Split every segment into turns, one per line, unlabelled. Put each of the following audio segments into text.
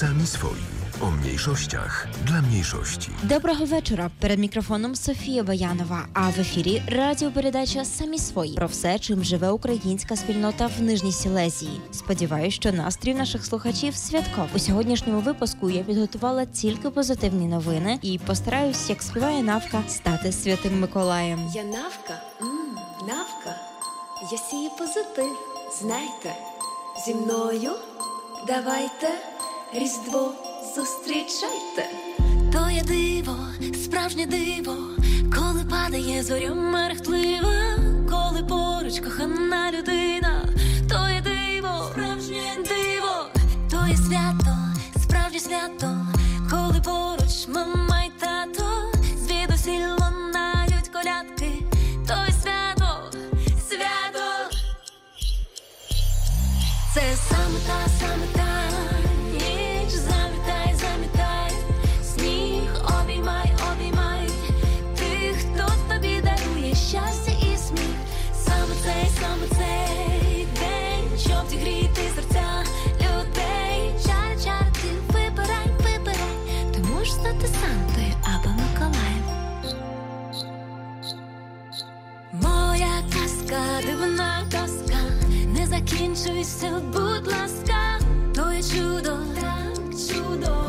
Sami swoi. O mniejszościach dla mniejszości.
Доброго вечора. Перед мікрофоном Софія Баянова. А в ефірі радіопередача Самі свої про все, чим живе українська спільнота в Нижній Сілезії. Сподіваюсь, що настрій наших слухачів святков. У сьогоднішньому випуску я підготувала тільки позитивні новини і постараюсь, як співає навка, стати святим Миколаєм.
Я навка, м, навка, я сію позитив, знайте, зі мною давайте Різдво зустрічайте.
То є диво, справжнє диво, коли падає зоря мерехтлива, коли поруч кохана людина, то є диво, справжнє диво, то є свято, справжнє свято, Казка, дивна казка, не закінчуйся, будь ласка, то є чудо, так чудо,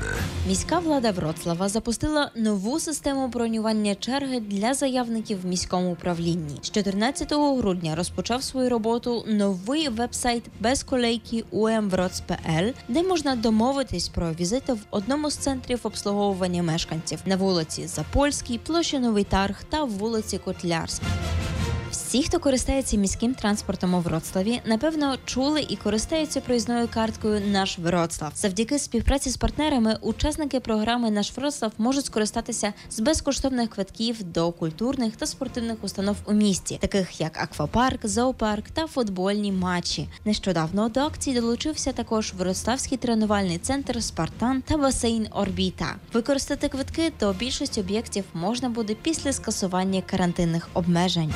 Новини.
Міська влада Вроцлава запустила нову систему бронювання черги для заявників в міському управлінні. З 14 грудня розпочав свою роботу новий вебсайт безколейки umvroc.pl, де можна домовитись про візити в одному з центрів обслуговування мешканців на вулиці Запольській, площі Новий Тарг та вулиці Котлярській. Всі, хто користається міським транспортом у Вроцлаві, напевно, чули і користаються проїзною карткою Наш Вроцлав. Завдяки співпраці з партнерами, учасники програми Наш Вроцлав можуть скористатися з безкоштовних квитків до культурних та спортивних установ у місті, таких як аквапарк, зоопарк та футбольні матчі. Нещодавно до акції долучився також Вроцлавський тренувальний центр Спартан та басейн Орбіта. Використати квитки до більшості об'єктів можна буде після скасування карантинних обмежень.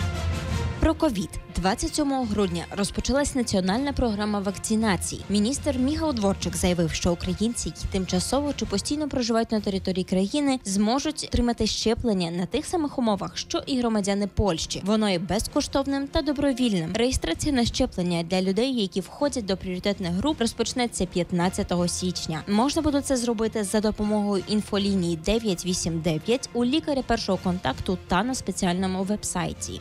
Про ковід 27 грудня розпочалась національна програма вакцинації. Міністр Міхал Дворчик заявив, що українці, які тимчасово чи постійно проживають на території країни, зможуть отримати щеплення на тих самих умовах, що і громадяни Польщі. Воно є безкоштовним та добровільним. Реєстрація на щеплення для людей, які входять до пріоритетних груп, розпочнеться 15 січня. Можна буде це зробити за допомогою інфолінії 989 у лікаря першого контакту та на спеціальному вебсайті.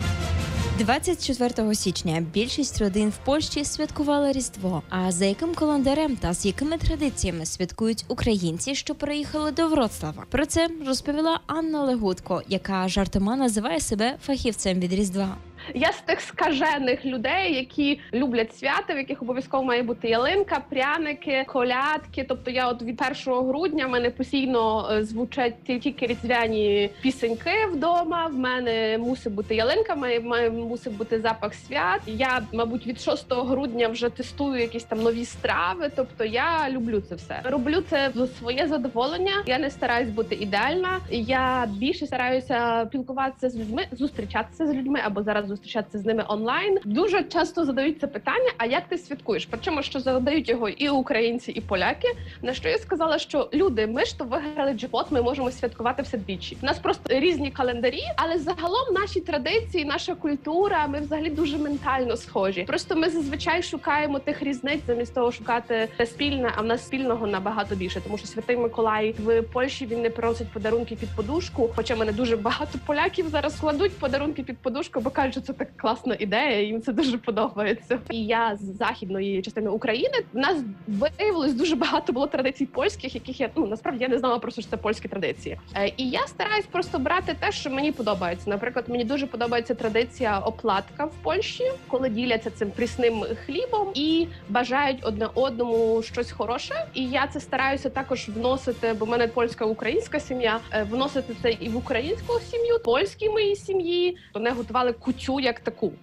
24 січня більшість родин в Польщі святкували Різдво. А за яким календарем та з якими традиціями святкують українці, що переїхали до Вроцлава? Про це розповіла Анна Легутко, яка жартома називає себе фахівцем від Різдва.
Я з тих скажених людей, які люблять свята, в яких обов'язково має бути ялинка, пряники, колядки. Тобто, я от від 1 грудня в мене постійно е, звучать тільки різдвяні пісеньки вдома. В мене мусить бути ялинка, має, мусить бути запах свят. Я, мабуть, від 6 грудня вже тестую якісь там нові страви. Тобто я люблю це все. Роблю це в своє задоволення. Я не стараюсь бути ідеальна. Я більше стараюся спілкуватися з людьми, зустрічатися з людьми або зараз з ними онлайн. Дуже часто задають це питання: а як ти святкуєш? Причому що задають його і українці, і поляки. На що я сказала, що люди, ми ж то виграли джекпот, ми можемо святкувати все двічі. У нас просто різні календарі, але загалом наші традиції, наша культура, ми взагалі дуже ментально схожі. Просто ми зазвичай шукаємо тих різниць, замість того шукати те спільне, а в нас спільного набагато більше. Тому що святий Миколай в Польщі він не просить подарунки під подушку. Хоча мене дуже багато поляків зараз кладуть подарунки під подушку, бо кажуть, що це така класна ідея, їм це дуже подобається. І я з західної частини України в нас виявилось дуже багато було традицій польських, яких я ну насправді я не знала просто що це польські традиції. Е, і я стараюсь просто брати те, що мені подобається. Наприклад, мені дуже подобається традиція оплатка в Польщі, коли діляться цим прісним хлібом і бажають одне одному щось хороше. І я це стараюся також вносити, бо в мене польська українська сім'я, е, вносити це і в українську сім'ю, польській моїй сім'ї. Вони готували кутю як таку.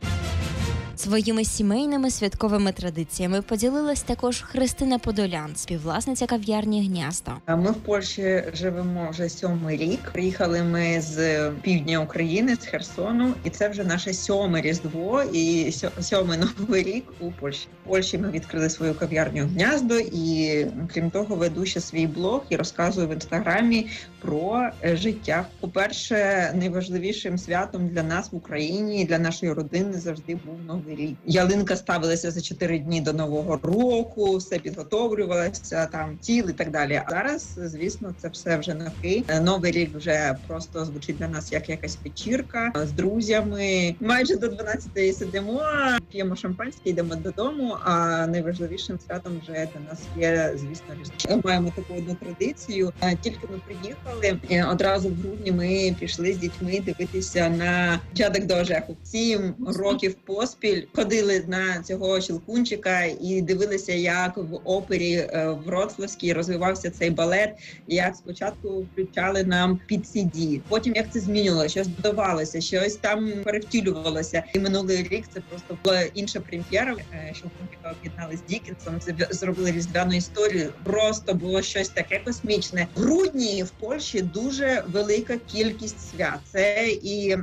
Своїми сімейними святковими традиціями поділилась також Христина Подолян, співвласниця кав'ярні гнязда.
Ми в Польщі живемо вже сьомий рік. Приїхали ми з півдня України, з Херсону, і це вже наше сьоме різдво і сьо- сьомий новий рік у Польщі. В Польщі ми відкрили свою кав'ярню гняздо, і крім того, веду ще свій блог і розказую в інстаграмі про е, життя. По перше, найважливішим святом для нас в Україні і для нашої родини завжди був новий рік. Ялинка ставилася за чотири дні до нового року, все підготовлювалося там тіл і так далі. А зараз, звісно, це все вже навки. Новий рік вже просто звучить для нас як якась вечірка з друзями. Майже до 12-ї сидимо, п'ємо шампанське, йдемо додому. А найважливішим святом вже для нас є, звісно, різдво. Маємо таку одну традицію. Е, Тільки ми приїхали одразу в грудні. Ми пішли з дітьми дивитися на чадок до ожеху. Сім років поспіль ходили на цього щелкунчика і дивилися, як в опері е, Вроцлавській розвивався цей балет. Як спочатку включали нам під CD, потім як це змінювалося, щось додавалося, щось там перевтілювалося. І минулий рік це просто була інша прем'єра. е, Щелкунчика об'єднали з Дікінсом. Це зробили різдвяну історію. Просто було щось таке космічне. В грудні в Польщі дуже велика кількість свят. Це і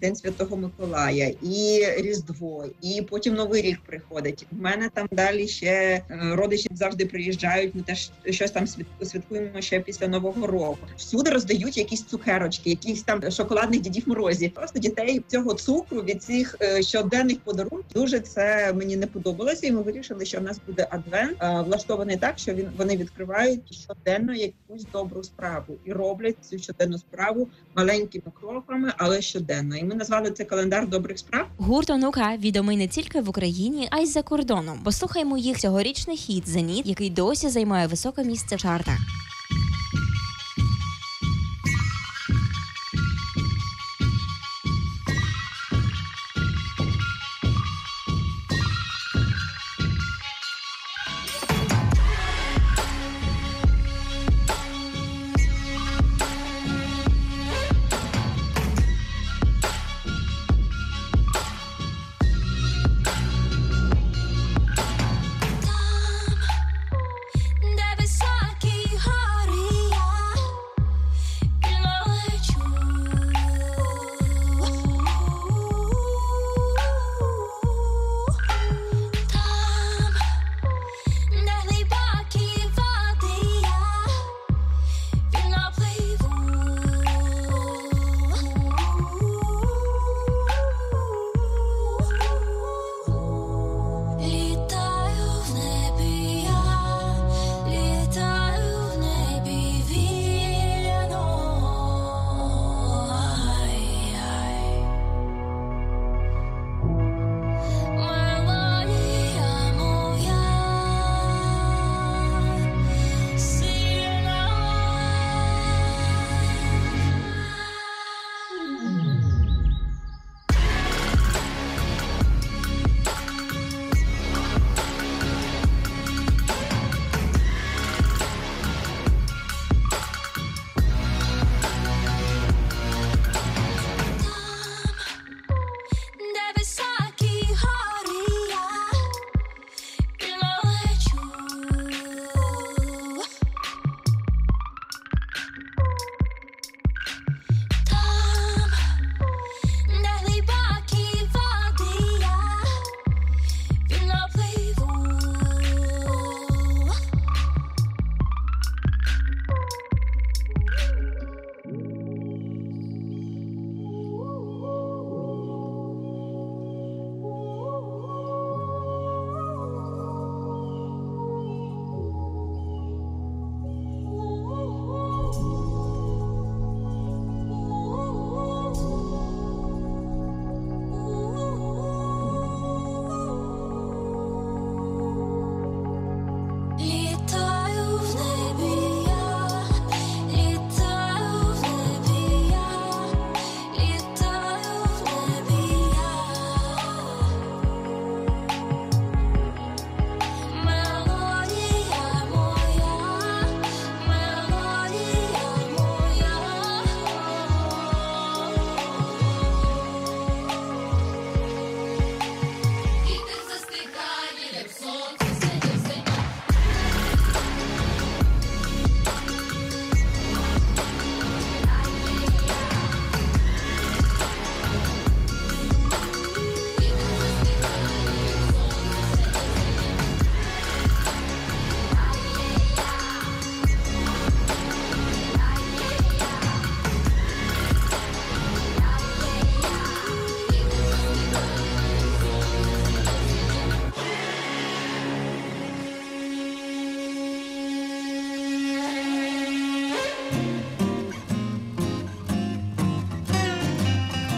День Святого Миколая, і Різдво, і потім Новий рік приходить. В мене там далі ще е, родичі завжди приїжджають. Ми теж щось там свят- святкуємо ще після нового року. Всюди роздають якісь цукерочки, якісь там шоколадних дідів морозів. Просто дітей цього цукру від цих е, щоденних подарунків. Дуже це мені не подобалося, і ми вирішили, що в нас буде адвент е, влаштований так, що він вони відкривають щоденно якусь добру справу і роблять цю щоденну справу маленькими кроками, але щоденно. І ми назвали це календар добрих справ.
Гурт онука відомий не тільки в Україні, а й за кордоном. Послухаймо їх цьогорічний хіт Зеніт, який досі займає високе місце в чартах.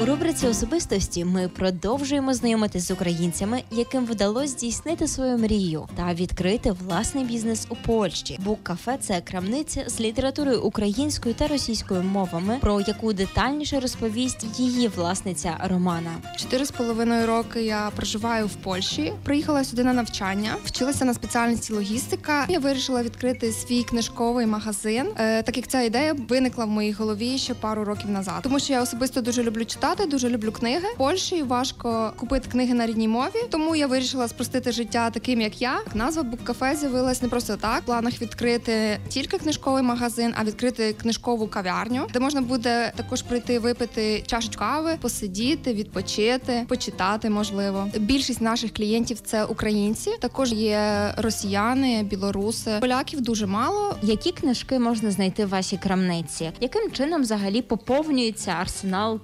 У рубриці особистості ми продовжуємо знайомитись з українцями, яким вдалося здійснити свою мрію та відкрити власний бізнес у Польщі. Бук кафе це крамниця з літературою українською та російською мовами, про яку детальніше розповість її власниця Романа.
Чотири з половиною роки я проживаю в Польщі. Приїхала сюди на навчання, вчилася на спеціальності логістика. Я вирішила відкрити свій книжковий магазин, е, так як ця ідея виникла в моїй голові ще пару років назад. Тому що я особисто дуже люблю читати, дуже люблю книги. В Польщі важко купити книги на рідній мові, тому я вирішила спростити життя таким, як я. Назва Буккафе з'явилась не просто так. В планах відкрити тільки книжковий магазин, а відкрити книжкову кав'ярню, де можна буде також прийти випити чашечку кави, посидіти, відпочити, почитати. Можливо, більшість наших клієнтів це українці. Також є росіяни, білоруси, поляків дуже мало.
Які книжки можна знайти в вашій крамниці? Яким чином взагалі поповнюється арсенал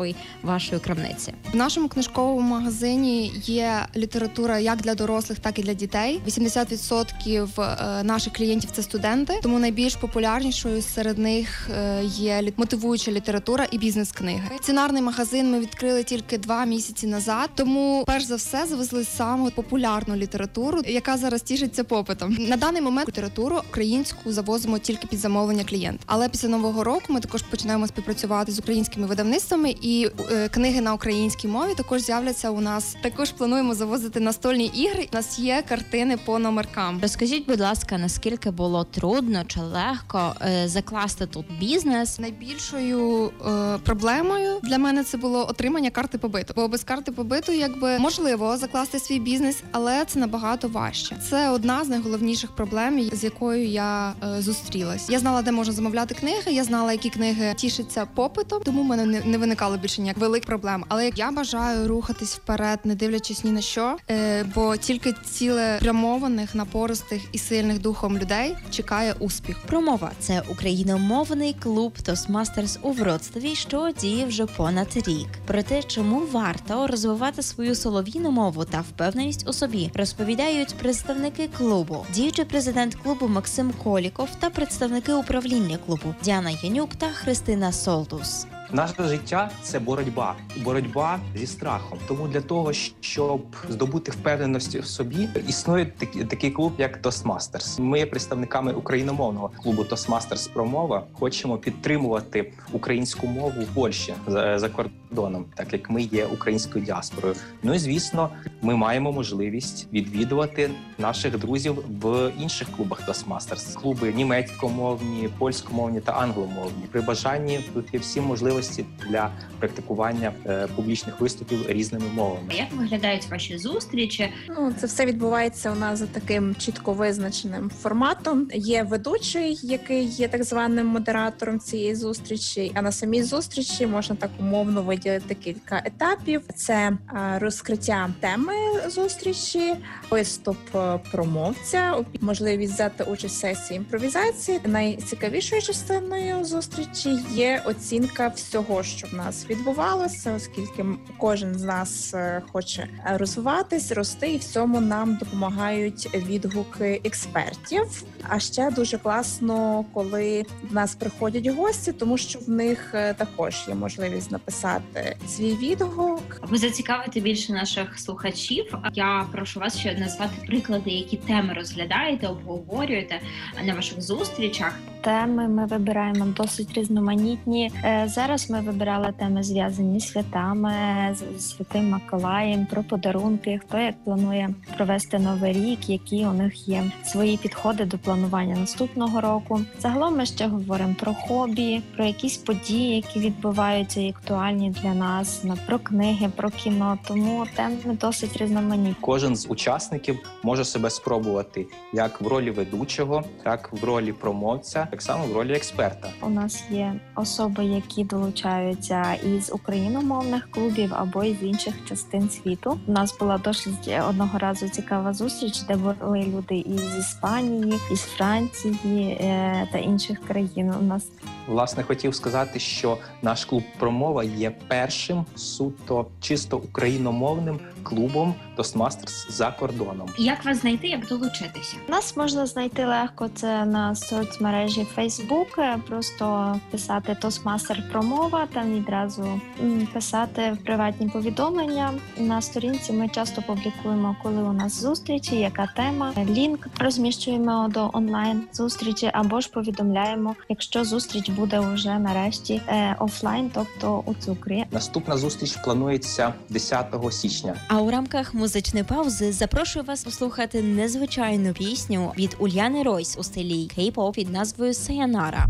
книжковий вашої крамниці?
В нашому книжковому магазині є література як для дорослих, так і для дітей. 80% е, наших клієнтів це студенти, тому найбільш популярнішою серед них е, є мотивуюча література і бізнес-книги. Сценарний магазин ми відкрили тільки два місяці назад. Тому, перш за все, завезли саму популярну літературу, яка зараз тішиться попитом. На даний момент літературу українську завозимо тільки під замовлення клієнта. Але після нового року ми також починаємо співпрацювати з українськими видавництвами, і е, книги на українській мові також з'являться у нас. Також плануємо завозити настольні ігри. У нас є картини по номеркам.
Розкажіть, будь ласка, наскільки було трудно чи легко е, закласти тут бізнес?
Найбільшою е, проблемою для мене це було отримання карти побиту. Бо без карти побиту, якби можливо закласти свій бізнес, але це набагато важче. Це одна з найголовніших проблем, з якою я е, зустрілась. Я знала, де можна замовляти книги. Я знала, які книги тішаться попитом, тому в мене не, не виникало більше ніяк великих проблем. Але я бажаю рухатись вперед, не дивлячись ні на що, е, бо тільки цілеспрямованих, напористих і сильних духом людей чекає успіх.
Промова це україномовний клуб Toastmasters у Вроцлаві, що діє вже понад рік. Про те, чому варто розвивати свою солов'їну мову та впевненість у собі, розповідають представники клубу, діючий президент клубу Максим Коліков та представники управління клубу Діана Янюк та Христина Солтус.
Наше життя це боротьба, боротьба зі страхом. Тому для того, щоб здобути впевненості в собі, існує такий, клуб, як Toastmasters. Ми представниками україномовного клубу Toastmasters Промова. Хочемо підтримувати українську мову в Польщі за, за кордоном, так як ми є українською діаспорою. Ну і звісно, ми маємо можливість відвідувати наших друзів в інших клубах Toastmasters. клуби німецькомовні, польськомовні та англомовні. При бажанні тут є всі можливості для практикування е, публічних виступів різними мовами.
Як виглядають ваші зустрічі?
Ну, це все відбувається у нас за таким чітко визначеним форматом. Є ведучий, який є так званим модератором цієї зустрічі. А на самій зустрічі можна так умовно виділити кілька етапів: це розкриття теми зустрічі, виступ е, промовця, можливість взяти участь в сесії імпровізації. Найцікавішою частиною зустрічі є оцінка всього, що в нас відбувалося, оскільки кожен з нас е, хоче е, розвиватись, рости, і в цьому нам допомагають відгуки експертів. А ще дуже класно, коли в нас приходять гості, тому що в них е, також є можливість написати свій відгук.
Ви зацікавите більше наших слухачів. Я прошу вас ще назвати приклади, які теми розглядаєте, обговорюєте на ваших зустрічах.
Теми ми вибираємо досить різноманітні. Е, Зараз ми вибирали теми зв'язані з святами, з святим Миколаєм, про подарунки, хто як планує провести новий рік, які у них є свої підходи до планування наступного року. Загалом ми ще говоримо про хобі, про якісь події, які відбуваються і актуальні для нас, на- про книги, про кіно. Тому теми досить різноманітні.
Кожен з учасників може себе спробувати як в ролі ведучого, так в ролі промовця, так само в ролі експерта.
У нас є особи, які долучаються із україномовних клубів або із інших частин світу. У нас була досить одного разу цікава зустріч, де були люди із Іспанії, із Франції е, та інших країн. У нас
Власне, хотів сказати, що наш клуб промова є першим суто чисто україномовним клубом Toastmasters за кордоном.
Як вас знайти, як долучитися?
Нас можна знайти легко це на соцмережі Facebook, е, просто писати Toastmaster промова, там відразу писати в приватні повідомлення. На сторінці ми часто публікуємо, коли у нас зустрічі, яка тема. Лінк розміщуємо до онлайн зустрічі або ж повідомляємо, якщо зустріч буде вже нарешті е, офлайн, тобто у цукрі.
Наступна зустріч планується 10 січня.
А у рамках музичної паузи запрошую вас послухати незвичайну пісню від Ульяни Ройс у стилі кей-поп під назвою Sayonara.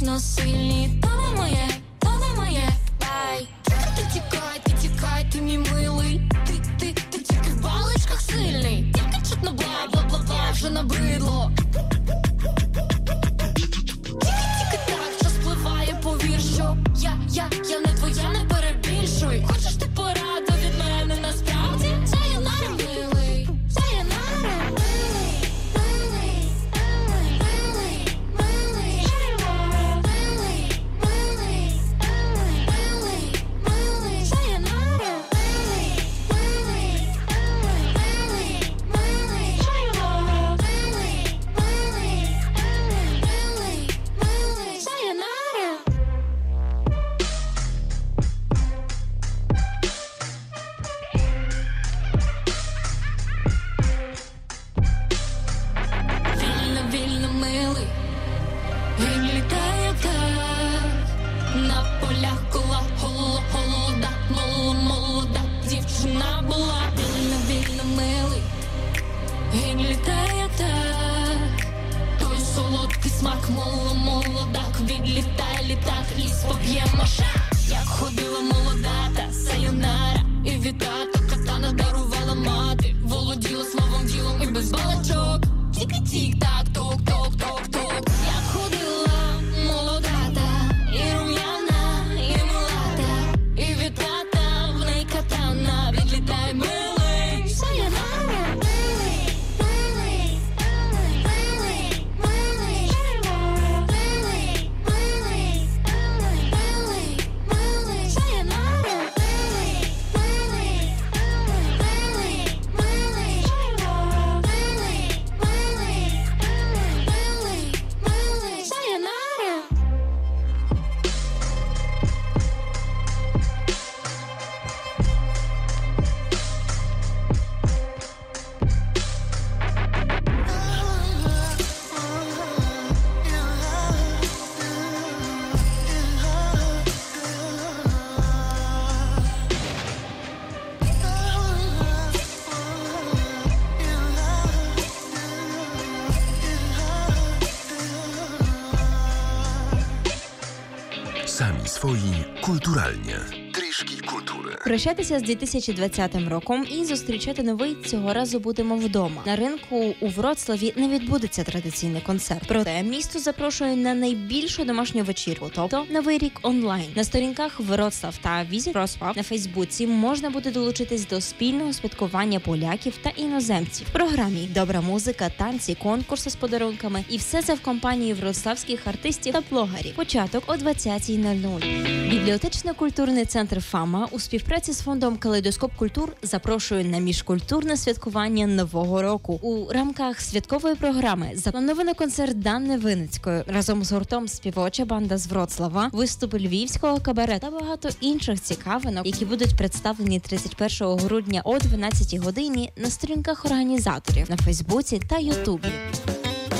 Токсично сильні, то не моє, то не моє, ай, ти тікай, ти тікай, ти мій милий,
Pikachu. Yeah.
Прощатися з 2020 роком і зустрічати новий цього разу будемо вдома. На ринку у Вроцлаві не відбудеться традиційний концерт. Проте місто запрошує на найбільшу домашню вечірку, тобто новий рік онлайн. На сторінках Вроцлав та Візит Вроцлав на Фейсбуці можна буде долучитись до спільного святкування поляків та іноземців. В програмі добра музика, танці, конкурси з подарунками і все це в компанії вроцлавських артистів та блогерів. Початок о 20.00. Бібліотечно-культурний центр ФАМА у співпраці з фондом Калейдоскоп культур запрошує на міжкультурне святкування нового року. У рамках святкової програми заплановано концерт Данни Виницької разом з гуртом співоча банда з Вроцлава, виступи львівського кабаре та багато інших цікавинок, які будуть представлені 31 грудня о 12 годині на сторінках організаторів на Фейсбуці та Ютубі.